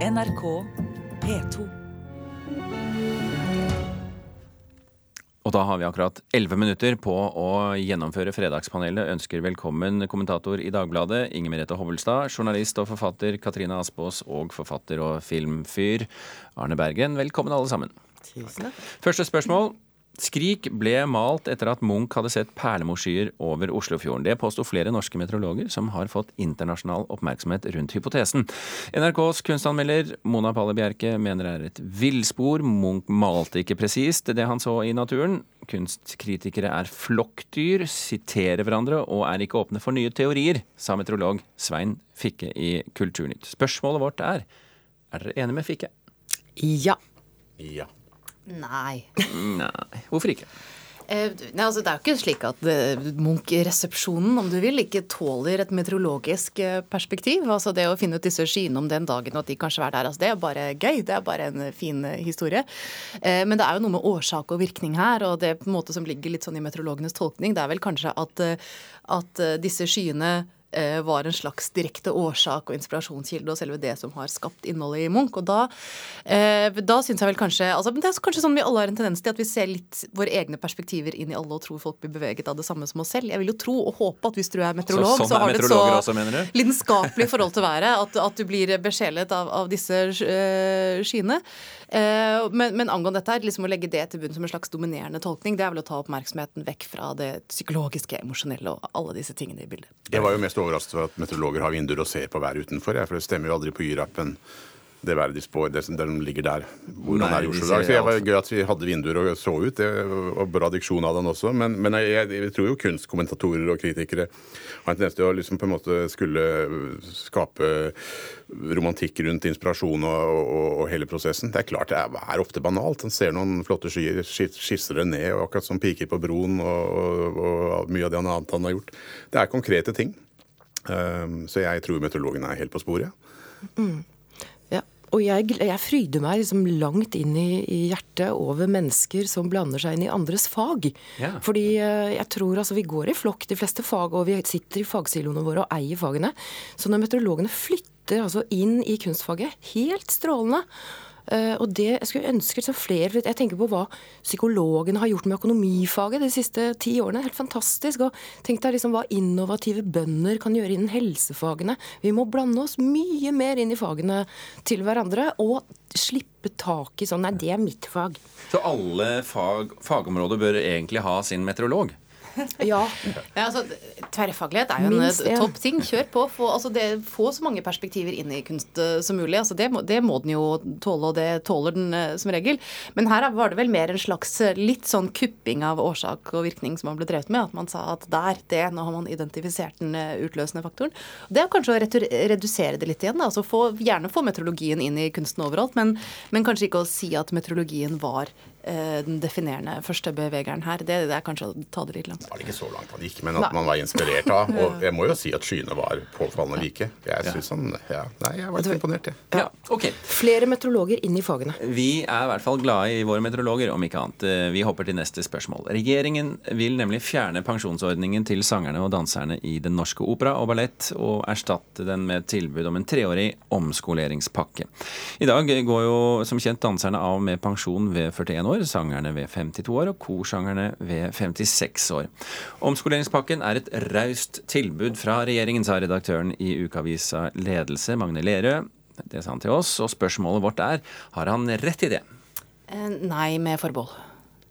NRK P2. Og da har vi akkurat 11 minutter på å gjennomføre Fredagspanelet. Ønsker velkommen kommentator i Dagbladet Inger Merete Hovelstad, journalist og forfatter Katrine Aspaas og forfatter og filmfyr Arne Bergen. Velkommen alle sammen. Tusen takk. Første spørsmål. Skrik ble malt etter at Munch hadde sett perlemorskyer over Oslofjorden. Det påsto flere norske meteorologer som har fått internasjonal oppmerksomhet rundt hypotesen. NRKs kunstanmelder Mona Palle Bjerke mener det er et villspor. Munch malte ikke presist det han så i naturen. Kunstkritikere er flokkdyr, siterer hverandre og er ikke åpne for nye teorier, sa meteorolog Svein Fikke i Kulturnytt. Spørsmålet vårt er er dere enige med Fikke? Ja. Ja. Nei. Nei. Hvorfor ikke? Eh, nei, altså, det er jo ikke slik at eh, Munch-resepsjonen, om du vil, ikke tåler et meteorologisk eh, perspektiv. Altså Det å finne ut disse skyene om den dagen og at de kanskje er der, altså, det er bare gøy. Det er bare en fin eh, historie. Eh, men det er jo noe med årsak og virkning her, og det på en måte som ligger litt sånn i meteorologenes tolkning, det er vel kanskje at, eh, at eh, disse skyene eh, var en slags direkte årsak og inspirasjonskilde, og selve det som har skapt innholdet i Munch. Og da, eh, da syns jeg vel kanskje altså, Det er kanskje sånn vi alle har en tendens til, at vi ser litt våre egne perspektiver inn i alle og tror folk blir beveget av det samme som oss selv. Jeg vil jo tro og håpe at hvis du er meteorolog, Så sånn så, har du et så også, lidenskapelig forhold til været at, at du blir besjelet av, av disse eh, skyene. Eh, men, men angående dette her, liksom å legge det til bunn som en slags dominerende tolkning, det er vel å ta oppmerksomheten vekk fra det psykologiske, emosjonelle og alle disse tingene i bildet. Det var jo mest overrasket over at meteorologer har vinduer og ser på været utenfor. Jeg, for det stemmer jo aldri på Y-rappen. Det været de spår, det som de ligger der. Hvor Nei, er i Oslo. i dag. Så jeg var gøy at vi hadde vinduer og så ut. Det var bra diksjon av den også. Men, men jeg, jeg tror jo kunstkommentatorer og kritikere har en tendens til å liksom på en måte skulle skape romantikk rundt inspirasjon og, og, og hele prosessen. Det er klart det er, ofte banalt. En ser noen flotte skyer, skisser det ned, og akkurat som piker på broen og, og, og mye av det annet han har gjort. Det er konkrete ting. Um, så jeg tror meteorologene er helt på sporet. Ja. Og jeg, jeg fryder meg liksom langt inn i, i hjertet over mennesker som blander seg inn i andres fag. Ja. Fordi eh, jeg tror altså vi går i flokk, de fleste fag, og vi sitter i fagsiloene våre og eier fagene. Så når meteorologene flytter altså inn i kunstfaget, helt strålende. Eh, og det jeg skulle ønske liksom flere Jeg tenker på hva psykologene har gjort med økonomifaget de siste ti årene. Helt fantastisk. Og tenk deg liksom hva innovative bønder kan gjøre innen helsefagene. Vi må blande oss mye mer inn i fagene til hverandre og slippe tak i sånn Nei, det er mitt fag. Så alle fag, fagområder bør egentlig ha sin meteorolog? Ja. Ja, altså, Tverrfaglighet er jo en Minst eh, topp ting. Kjør på. Få, altså, det, få så mange perspektiver inn i kunst eh, som mulig. Altså, det, må, det må den jo tåle, og det tåler den eh, som regel. Men her er- var det vel mer en slags litt sånn kupping av årsak og virkning som man ble drevet med. At man sa at der, det, nå har man identifisert den utløsende faktoren. Det er kanskje å redusere det litt igjen. Da. Altså, få, gjerne få meteorologien inn i kunsten overalt, men, men kanskje ikke å si at meteorologien var den definerende første bevegeren her. Det, det er kanskje å ta det litt langt. Det var ikke så langt han gikk, men at man var inspirert av. Og jeg må jo si at skyene var påfallende like. Jeg synes han, ja, Nei, jeg var litt imponert, jeg. Ja, ok. Flere meteorologer inn i fagene. Vi er i hvert fall glade i våre meteorologer, om ikke annet. Eh, Vi hopper til neste spørsmål. Regjeringen vil nemlig fjerne pensjonsordningen til sangerne og danserne i Den norske opera og ballett, og erstatte den med et tilbud om en treårig omskoleringspakke. I dag går jo som kjent danserne av med pensjon ved 41 år, sangerne ved 52 år og korsangerne ved 56 år. Omskoleringspakken er et raust tilbud fra regjeringen, sa redaktøren i ukeavisa Ledelse, Magne Lerøe. Det sa han til oss, og spørsmålet vårt er har han rett i det. Eh, Nei, med forbehold.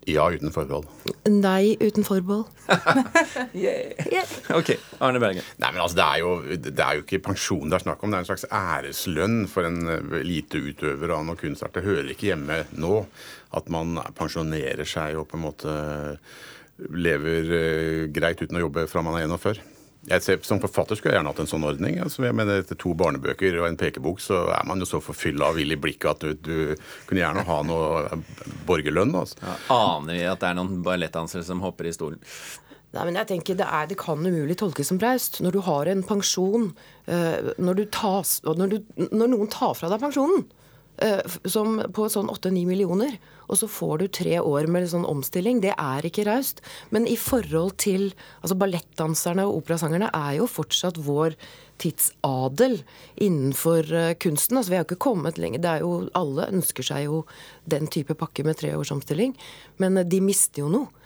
Ja, uten forbehold. Nei uten forbehold. Ok, Arne Bergen. Nei, men altså, det er, jo, det er jo ikke pensjon det er snakk om. Det er en slags æreslønn for en lite eliteutøver av noe kunstart. Det hører ikke hjemme nå at man pensjonerer seg og på en måte lever eh, greit uten å jobbe fra man er 41. Jeg ser, som forfatter skulle jeg gjerne hatt en sånn ordning. Altså, jeg mener Etter to barnebøker og en pekebok så er man jo så forfylla av vill i blikket at du, du kunne gjerne ha noe borgerlønn. Altså. Aner vi at det er noen ballettdansere som hopper i stolen? Nei, men jeg tenker det, er, det kan umulig tolkes som braust. Når du har en pensjon, eh, når, du tas, når, du, når noen tar fra deg pensjonen, eh, som på sånn 8-9 millioner. Og så får du tre år med sånn omstilling. Det er ikke raust. Men i forhold til altså Ballettdanserne og operasangerne er jo fortsatt vår tidsadel innenfor eh, kunsten. Altså Vi har jo ikke kommet lenger. Det er jo, alle ønsker seg jo den type pakke med tre års omstilling. Men eh, de mister jo noe.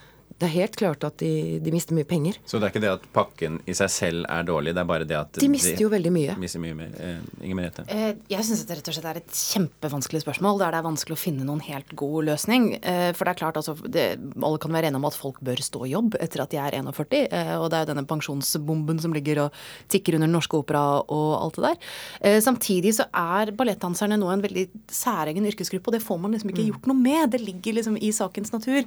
Det er helt klart at de, de mister mye penger. Så det er ikke det at pakken i seg selv er dårlig, det er bare det at De mister jo veldig mye. mister mye mer. Eh, Inger Merete? Eh, Jeg syns det rett og slett er et kjempevanskelig spørsmål, der det er vanskelig å finne noen helt god løsning. Eh, For det er klart, altså, det, alle kan være enige om at folk bør stå i jobb etter at de er 41. eh, Og det er jo denne pensjonsbomben som ligger og tikker under Den Norske Opera og alt det der. Eh, Samtidig så er ballettdanserne nå en veldig særegen yrkesgruppe, og det får man liksom ikke gjort noe med. Det ligger liksom i sakens natur.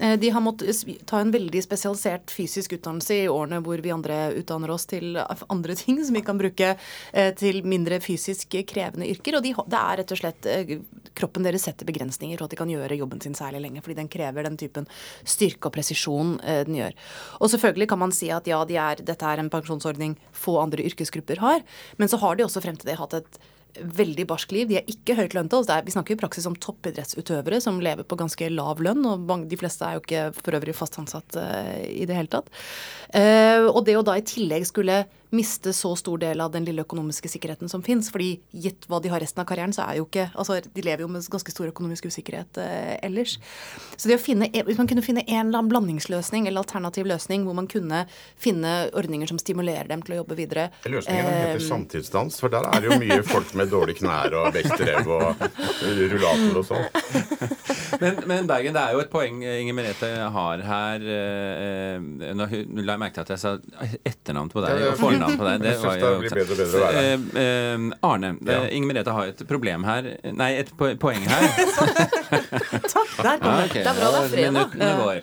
Eh, De har måttet ta en veldig spesialisert fysisk utdannelse i årene hvor vi andre utdanner oss til andre ting som vi kan bruke eh, til mindre fysisk krevende yrker. Og de, det er rett og slett eh, kroppen deres setter begrensninger for at de kan gjøre jobben sin særlig lenge. Fordi den krever den typen styrke og presisjon den gjør. Og selvfølgelig kan man si at ja, de er, dette er en pensjonsordning få andre yrkesgrupper har. Men så har de også frem til det hatt et veldig barsk liv. De er ikke høyt lønte. Altså vi snakker i praksis om toppidrettsutøvere som lever på ganske lav lønn. Og de fleste er jo ikke for øvrig fast ansatt eh, i det hele tatt. Eh, og det å da i tillegg skulle miste så stor del av den lille økonomiske sikkerheten som fins, fordi gitt hva de har resten av karrieren, så er jo ikke Altså, de lever jo med ganske stor økonomisk usikkerhet eh, ellers. Så det å finne Hvis man kunne finne en eller annen blandingsløsning eller alternativ løsning hvor man kunne finne ordninger som stimulerer dem til å jobbe videre Løsningen heter eh, samtidsdans, for der er det jo mye folk med dårlige knær og vektrev og rullator og sånn. Men, men Bergen, det er jo et poeng Inger Merete har her. eh, Nå la jeg merke til at jeg sa etternavn på deg Ja, ja. Fornavn på deg. Det var jo det bedre bedre å være. Eh, eh, Arne, Ja. Inger Merete har et problem her. Nei, et poeng her. Takk! Der kom Ja, det. Det er bra det er fredag. Minuttene går.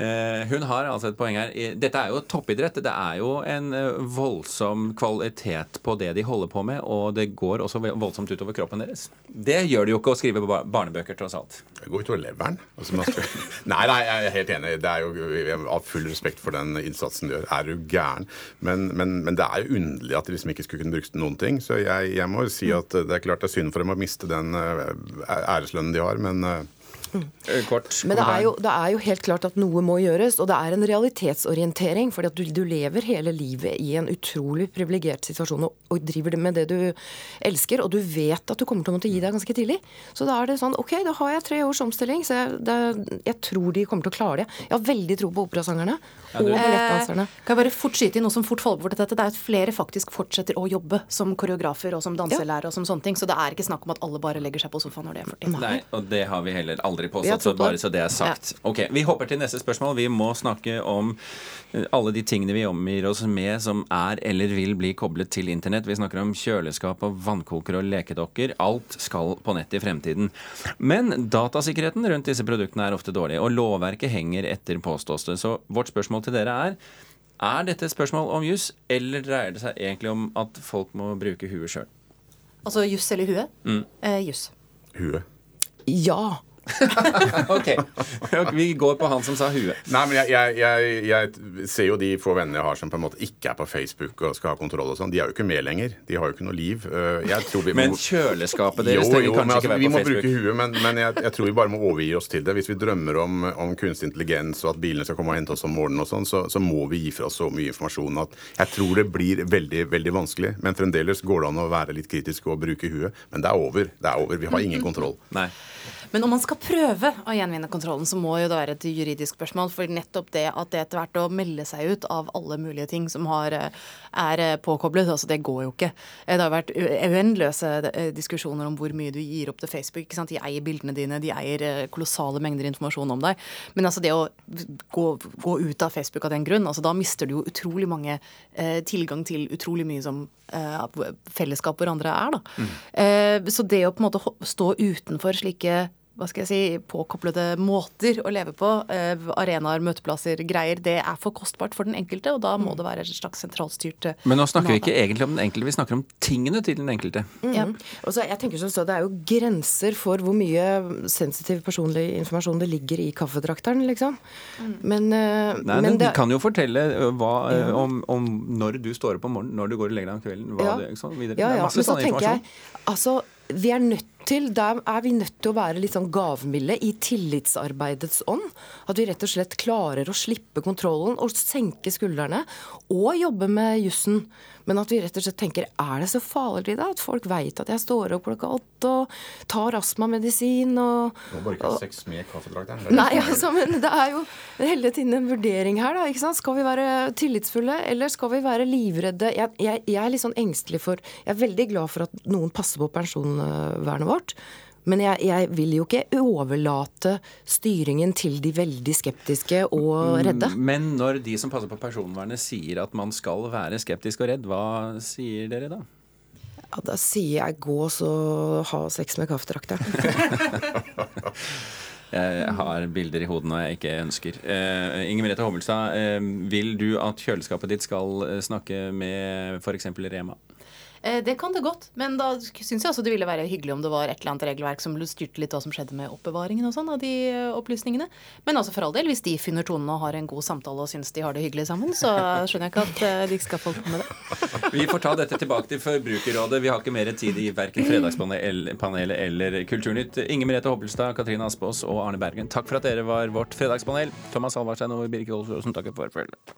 Eh, hun har altså et poeng her. Dette er jo toppidrett. Det er jo en eh, voldsom kvalitet på det de holder på med, og det går også voldsomt utover kroppen deres. Det gjør det jo ikke å skrive bar- barnebøker, tross alt. Det går utover leveren. Altså, nei, nei, jeg er helt enig. Det er jo, jeg har full respekt for den innsatsen du gjør. Er du gæren? Men, men, men det er jo underlig at de liksom ikke skulle kunne brukt noen ting. Så jeg, jeg må si at det er klart det er synd for dem å miste den eh, æreslønnen de har, men eh, Eh, Kort. Men det er, jo, det er jo helt klart at noe må gjøres, og det er en realitetsorientering. fordi at du, du lever hele livet i en utrolig privilegert situasjon og, og driver det med det du elsker, og du vet at du kommer til å måtte gi deg ganske tidlig. Så da er det sånn OK, da har jeg tre års omstilling, så jeg, det, jeg tror de kommer til å klare det. Jeg har veldig tro på operasangerne og ballettdanserne. Eh, Kan jeg bare fort skyte inn noe som fort faller bort dette? Det er at flere faktisk fortsetter å jobbe som koreografer og som danselærere og som sånne ting. Så det er ikke snakk om at alle bare legger seg på sofaen når de er 40. Nei, og det har vi heller aldri Jeg påstått, så bare så det er sagt. Ok, Vi hopper til neste spørsmål. Vi må snakke om eh, alle de tingene vi omgir oss med som er eller vil bli koblet til internett. Vi snakker om kjøleskap og vannkoker og lekedokker. Alt skal på nett i fremtiden. Men datasikkerheten rundt disse produktene er ofte dårlig, og lovverket henger etter, påstås det. Så vårt spørsmål til dere er er dette et spørsmål om juss, eller dreier det seg egentlig om at folk må bruke huet sjøl? Altså juss eller hue? Mm. Eh, juss. huet. Ja. Ok, vi går på han som sa huet. Nei, men jeg, jeg, jeg, jeg ser jo de få vennene jeg har som på en måte ikke er på Facebook og skal ha kontroll og sånn. De er jo ikke med lenger. De har jo ikke noe liv. Jeg tror vi Men kjøleskapet deres jo, trenger jo, men kanskje altså, ikke være på Facebook. Vi må bruke huet, men, men jeg, jeg tror vi bare må overgi oss til det. Hvis vi drømmer om, om kunstig intelligens og at bilene skal komme og hente oss om morgenen, og sånn, så, så må vi gi fra oss så mye informasjon at jeg tror det blir veldig veldig vanskelig. Men fremdeles går det an å være litt kritisk og bruke huet. Men det er over. Det er over. Vi har ingen kontroll. Nei. Men om man skal prøve å gjenvinne kontrollen, så må jo det være et juridisk spørsmål. For nettopp det at det etter hvert å melde seg ut av alle mulige ting som har, eh, er eh, påkoblet, altså det går jo ikke. Eh, Det har vært uendeløse diskusjoner om hvor mye du gir opp til Facebook. ikke sant? De eier bildene dine, de eier kolossale mengder informasjon om deg. Men altså det å gå, gå ut av Facebook av den grunn, altså da mister du jo utrolig mange eh, tilgang til utrolig mye som eh, fellesskap hvor andre er, da. Eh, så det å på en måte stå utenfor slike hva skal jeg si, påkoblede måter å leve på, eh, arenaer, møteplasser, greier, det er for kostbart for den enkelte, og da må det være et slags sentralstyrt eh, Men nå snakker vi ikke egentlig om den enkelte, vi snakker om tingene til den enkelte. ja. Og så, jeg tenker som så, Det er jo grenser for hvor mye sensitiv personlig informasjon det ligger i kaffedrakteren, liksom. Men, uh, Nei, men, det, kan jo fortelle hva, ø, om, om når du står opp om morgenen, når du går og legger deg om kvelden. Hva Ja. det, ikke sant, videre. Ja, Det er ja. masse Men så sånn tenker jeg altså, vi er nødt til der er vi nødt til å være litt sånn gavmilde i tillitsarbeidets ånd. At vi rett og slett klarer å slippe kontrollen og senke skuldrene. Og jobbe med jussen. Men at vi rett og slett tenker er det så farlig da at folk veit at jeg står opp klokka åtte og tar astmamedisin og Må bare ikke ha sex med kaffedrakteren. Nei, altså, men det er jo hele tiden en vurdering her, da. ikke sant? Skal vi være tillitsfulle, eller skal vi være livredde? Jeg, jeg, jeg er litt sånn engstelig for Jeg er veldig glad for at noen passer på personvernet vårt. Men jeg, jeg, vil jo ikke overlate styringen til de veldig skeptiske og redde. Men når de som passer på personvernet sier at man skal være skeptisk og redd, hva sier dere da? Ja, Da sier jeg gå så ha sex med kaffedrakteren. Jeg har bilder i hodet når jeg ikke ønsker. Uh, Inger Merete Hobbelstad, uh, vil du at kjøleskapet ditt skal eh, snakke med f.eks. Rema? Eh, Det kan det godt, men da syns jeg også det ville være hyggelig om det var et eller annet regelverk som styrte litt hva som skjedde med oppbevaringen og sånn av de eh, opplysningene. Men altså for all del, hvis de finner tonen og har en god samtale og syns de har det hyggelig sammen, så skjønner jeg ikke at eh, de ikke skal få med det. Vi får ta dette tilbake til Forbrukerrådet. Vi har ikke mer tid i verken Fredagspanelet eller Kulturnytt. Inger Merete Hobbelstad, Katrine Aspaas og Arne Bergen, takk for at dere var vårt fredagspanel. Thomas Alvarstein og Birgit Olsen takker for følget.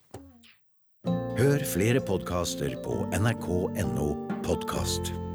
Hør flere podkaster på nrk.no podkast.